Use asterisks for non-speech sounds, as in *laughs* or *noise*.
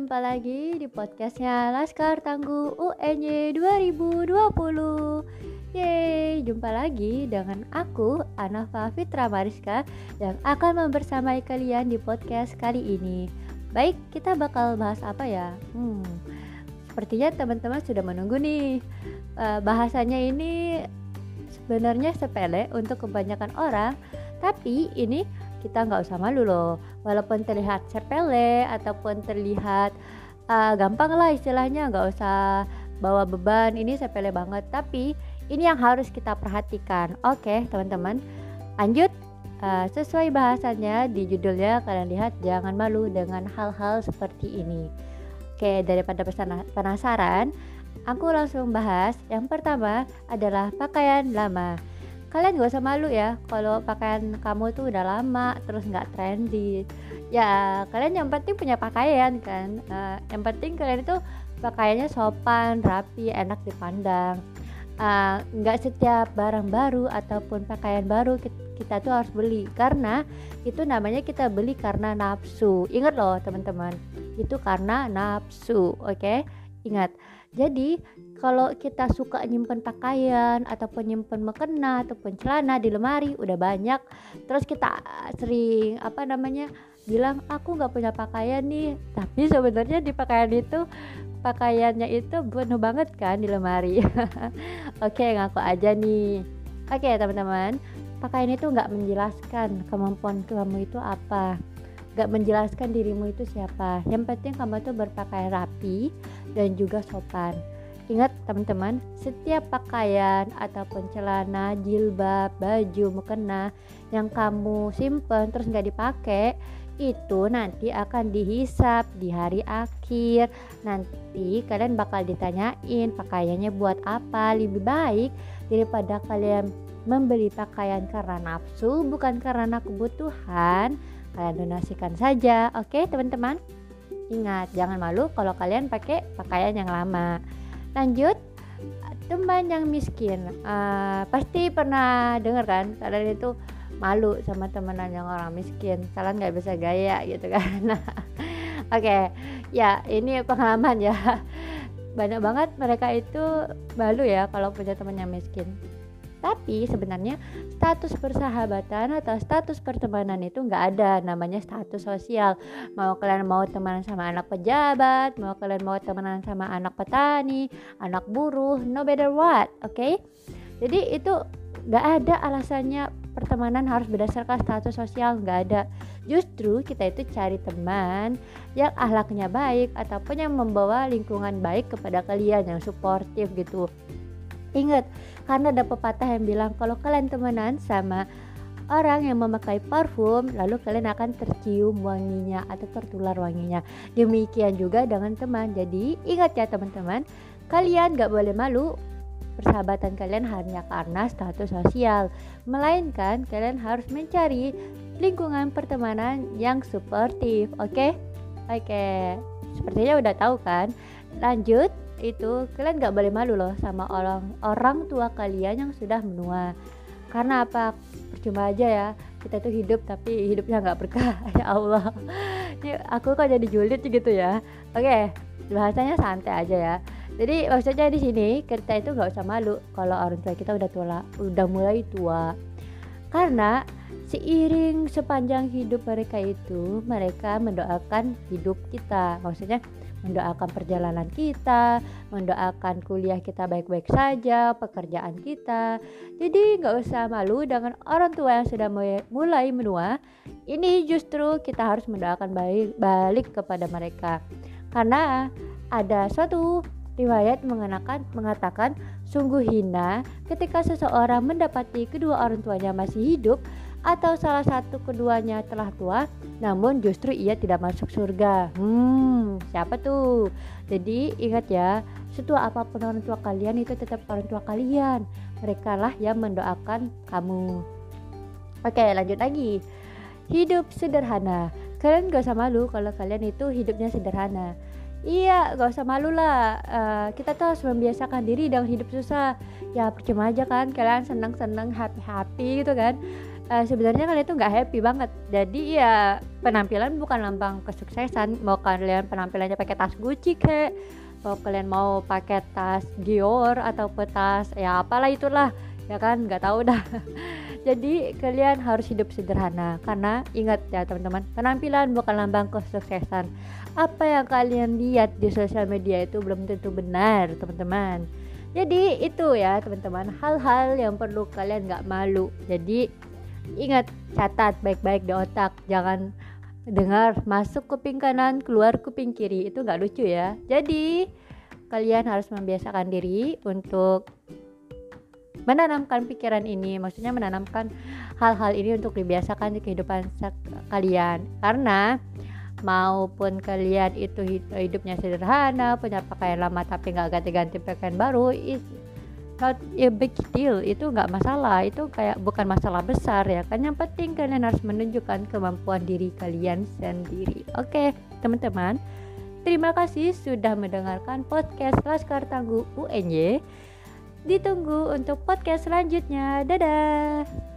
jumpa lagi di podcastnya Laskar Tangguh UNY 2020 Yeay, jumpa lagi dengan aku, Anafa Fitra Mariska Yang akan membersamai kalian di podcast kali ini. Baik, kita bakal bahas apa ya? Hmm, sepertinya teman-teman sudah menunggu nih. Uh, Bahasanya ini sebenarnya sepele untuk kebanyakan orang Tapi ini kita nggak usah malu loh. Walaupun terlihat sepele ataupun terlihat uh, gampang lah istilahnya nggak usah bawa beban ini sepele banget. Tapi ini yang harus kita perhatikan. Oke teman-teman lanjut. Uh, sesuai bahasannya di judulnya kalian lihat jangan malu dengan hal-hal seperti ini. Oke daripada penasaran aku langsung bahas. Yang pertama adalah pakaian lama kalian gak usah malu ya kalau pakaian kamu tuh udah lama terus nggak trendy. Ya kalian yang penting punya pakaian kan. Uh, yang penting kalian itu pakaiannya sopan rapi enak dipandang. Eh, nggak uh, setiap barang baru ataupun pakaian baru kita, kita tuh harus beli. Karena itu namanya kita beli karena nafsu. Ingat loh teman-teman. Itu karena nafsu oke? okay? Ingat jadi kalau kita suka nyimpen pakaian ataupun nyimpen mukena ataupun celana di lemari udah banyak. Terus kita sering apa namanya bilang aku nggak punya pakaian nih. Tapi sebenarnya di pakaian itu pakaiannya itu penuh banget kan di lemari. *laughs* Oke ngaku aja nih. Oke teman-teman pakaian itu nggak menjelaskan kemampuan kamu itu apa. Gak menjelaskan dirimu itu siapa. Yang penting kamu tuh berpakaian rapi dan juga sopan Ingat teman-teman, setiap pakaian ataupun celana, jilbab, baju, mukena yang kamu simpen terus nggak dipakai itu nanti akan dihisap di hari akhir. Nanti kalian bakal ditanyain pakaiannya buat apa. Lebih baik daripada kalian membeli pakaian karena nafsu bukan karena kebutuhan kalian donasikan saja oke teman-teman ingat jangan malu kalau kalian pakai pakaian yang lama. Lanjut teman yang miskin. Uh, pasti pernah dengar kan kalian itu malu sama temenan yang orang miskin. Kalian nggak bisa gaya gitu kan. *laughs* Oke. Okay. ya ini pengalaman ya. *laughs* Banyak banget mereka itu malu ya kalau punya teman yang miskin tapi sebenarnya status persahabatan atau status pertemanan itu nggak ada namanya status sosial. Mau kalian mau temenan sama anak pejabat, mau kalian mau temenan sama anak petani, anak buruh, no matter what, oke? Okay? Jadi itu nggak ada alasannya pertemanan harus berdasarkan status sosial nggak ada. Justru kita itu cari teman yang ahlaknya baik ataupun yang membawa lingkungan baik kepada kalian yang suportif gitu. Ingat, karena ada pepatah yang bilang kalau kalian temenan sama orang yang memakai parfum lalu kalian akan tercium wanginya atau tertular wanginya. Demikian juga dengan teman. Jadi ingat ya teman-teman kalian gak boleh malu. Persahabatan kalian hanya karena status sosial. Melainkan kalian harus mencari lingkungan pertemanan yang suportif oke? okay? Oke sepertinya udah tahu kan? Lanjut itu kalian gak boleh malu loh sama orang orang tua kalian yang sudah menua. Karena apa? Percuma aja ya kita tuh hidup tapi hidupnya nggak berkah *laughs* ya Allah. Ini aku kok jadi julid gitu ya? Oke bahasanya santai aja ya. Jadi maksudnya di sini kita itu nggak usah malu kalau orang tua kita udah tua udah mulai tua karena seiring sepanjang hidup mereka itu mereka mendoakan hidup kita maksudnya mendoakan perjalanan kita, mendoakan kuliah kita baik-baik saja, pekerjaan kita. Jadi nggak usah malu dengan orang tua yang sudah mulai menua. Ini justru kita harus mendoakan balik, balik kepada mereka. Karena ada suatu riwayat mengatakan sungguh hina ketika seseorang mendapati kedua orang tuanya masih hidup atau salah satu keduanya telah tua namun justru ia tidak masuk surga. Hmm siapa tuh? Jadi ingat ya setua apa pun orang tua kalian itu tetap orang tua kalian. Mereka lah yang mendoakan kamu. Oke lanjut lagi. Hidup sederhana. Kalian gak usah malu kalau kalian itu hidupnya sederhana Iya, gak usah malu lah. Uh, kita tuh harus membiasakan diri dengan hidup susah. Ya percuma aja kan, kalian senang-senang, happy-happy gitu kan. Uh, sebenarnya kalian tuh nggak happy banget. Jadi ya penampilan bukan lambang kesuksesan. Mau kalian penampilannya pakai tas Gucci kek mau kalian mau pakai tas Dior atau tas ya apalah itulah. Ya kan nggak tahu dah *laughs* jadi kalian harus hidup sederhana karena ingat ya teman-teman penampilan bukan lambang kesuksesan apa yang kalian lihat di sosial media itu belum tentu benar teman-teman jadi itu ya teman-teman hal-hal yang perlu kalian nggak malu jadi Ingat, catat baik-baik di otak. Jangan dengar masuk kuping kanan, keluar kuping kiri. Itu nggak lucu ya. Jadi, kalian harus membiasakan diri untuk menanamkan pikiran ini. Maksudnya menanamkan hal-hal ini untuk dibiasakan di kehidupan kalian. Karena maupun kalian itu hidupnya sederhana, punya pakaian lama tapi nggak ganti-ganti pakaian baru, not a big deal. Itu nggak masalah. Itu kayak bukan masalah besar ya kan. Yang penting kalian harus menunjukkan kemampuan diri kalian sendiri. Oke okay, teman-teman. Terima kasih sudah mendengarkan podcast Laskar Tangguh UNY ditunggu untuk podcast selanjutnya. Dadah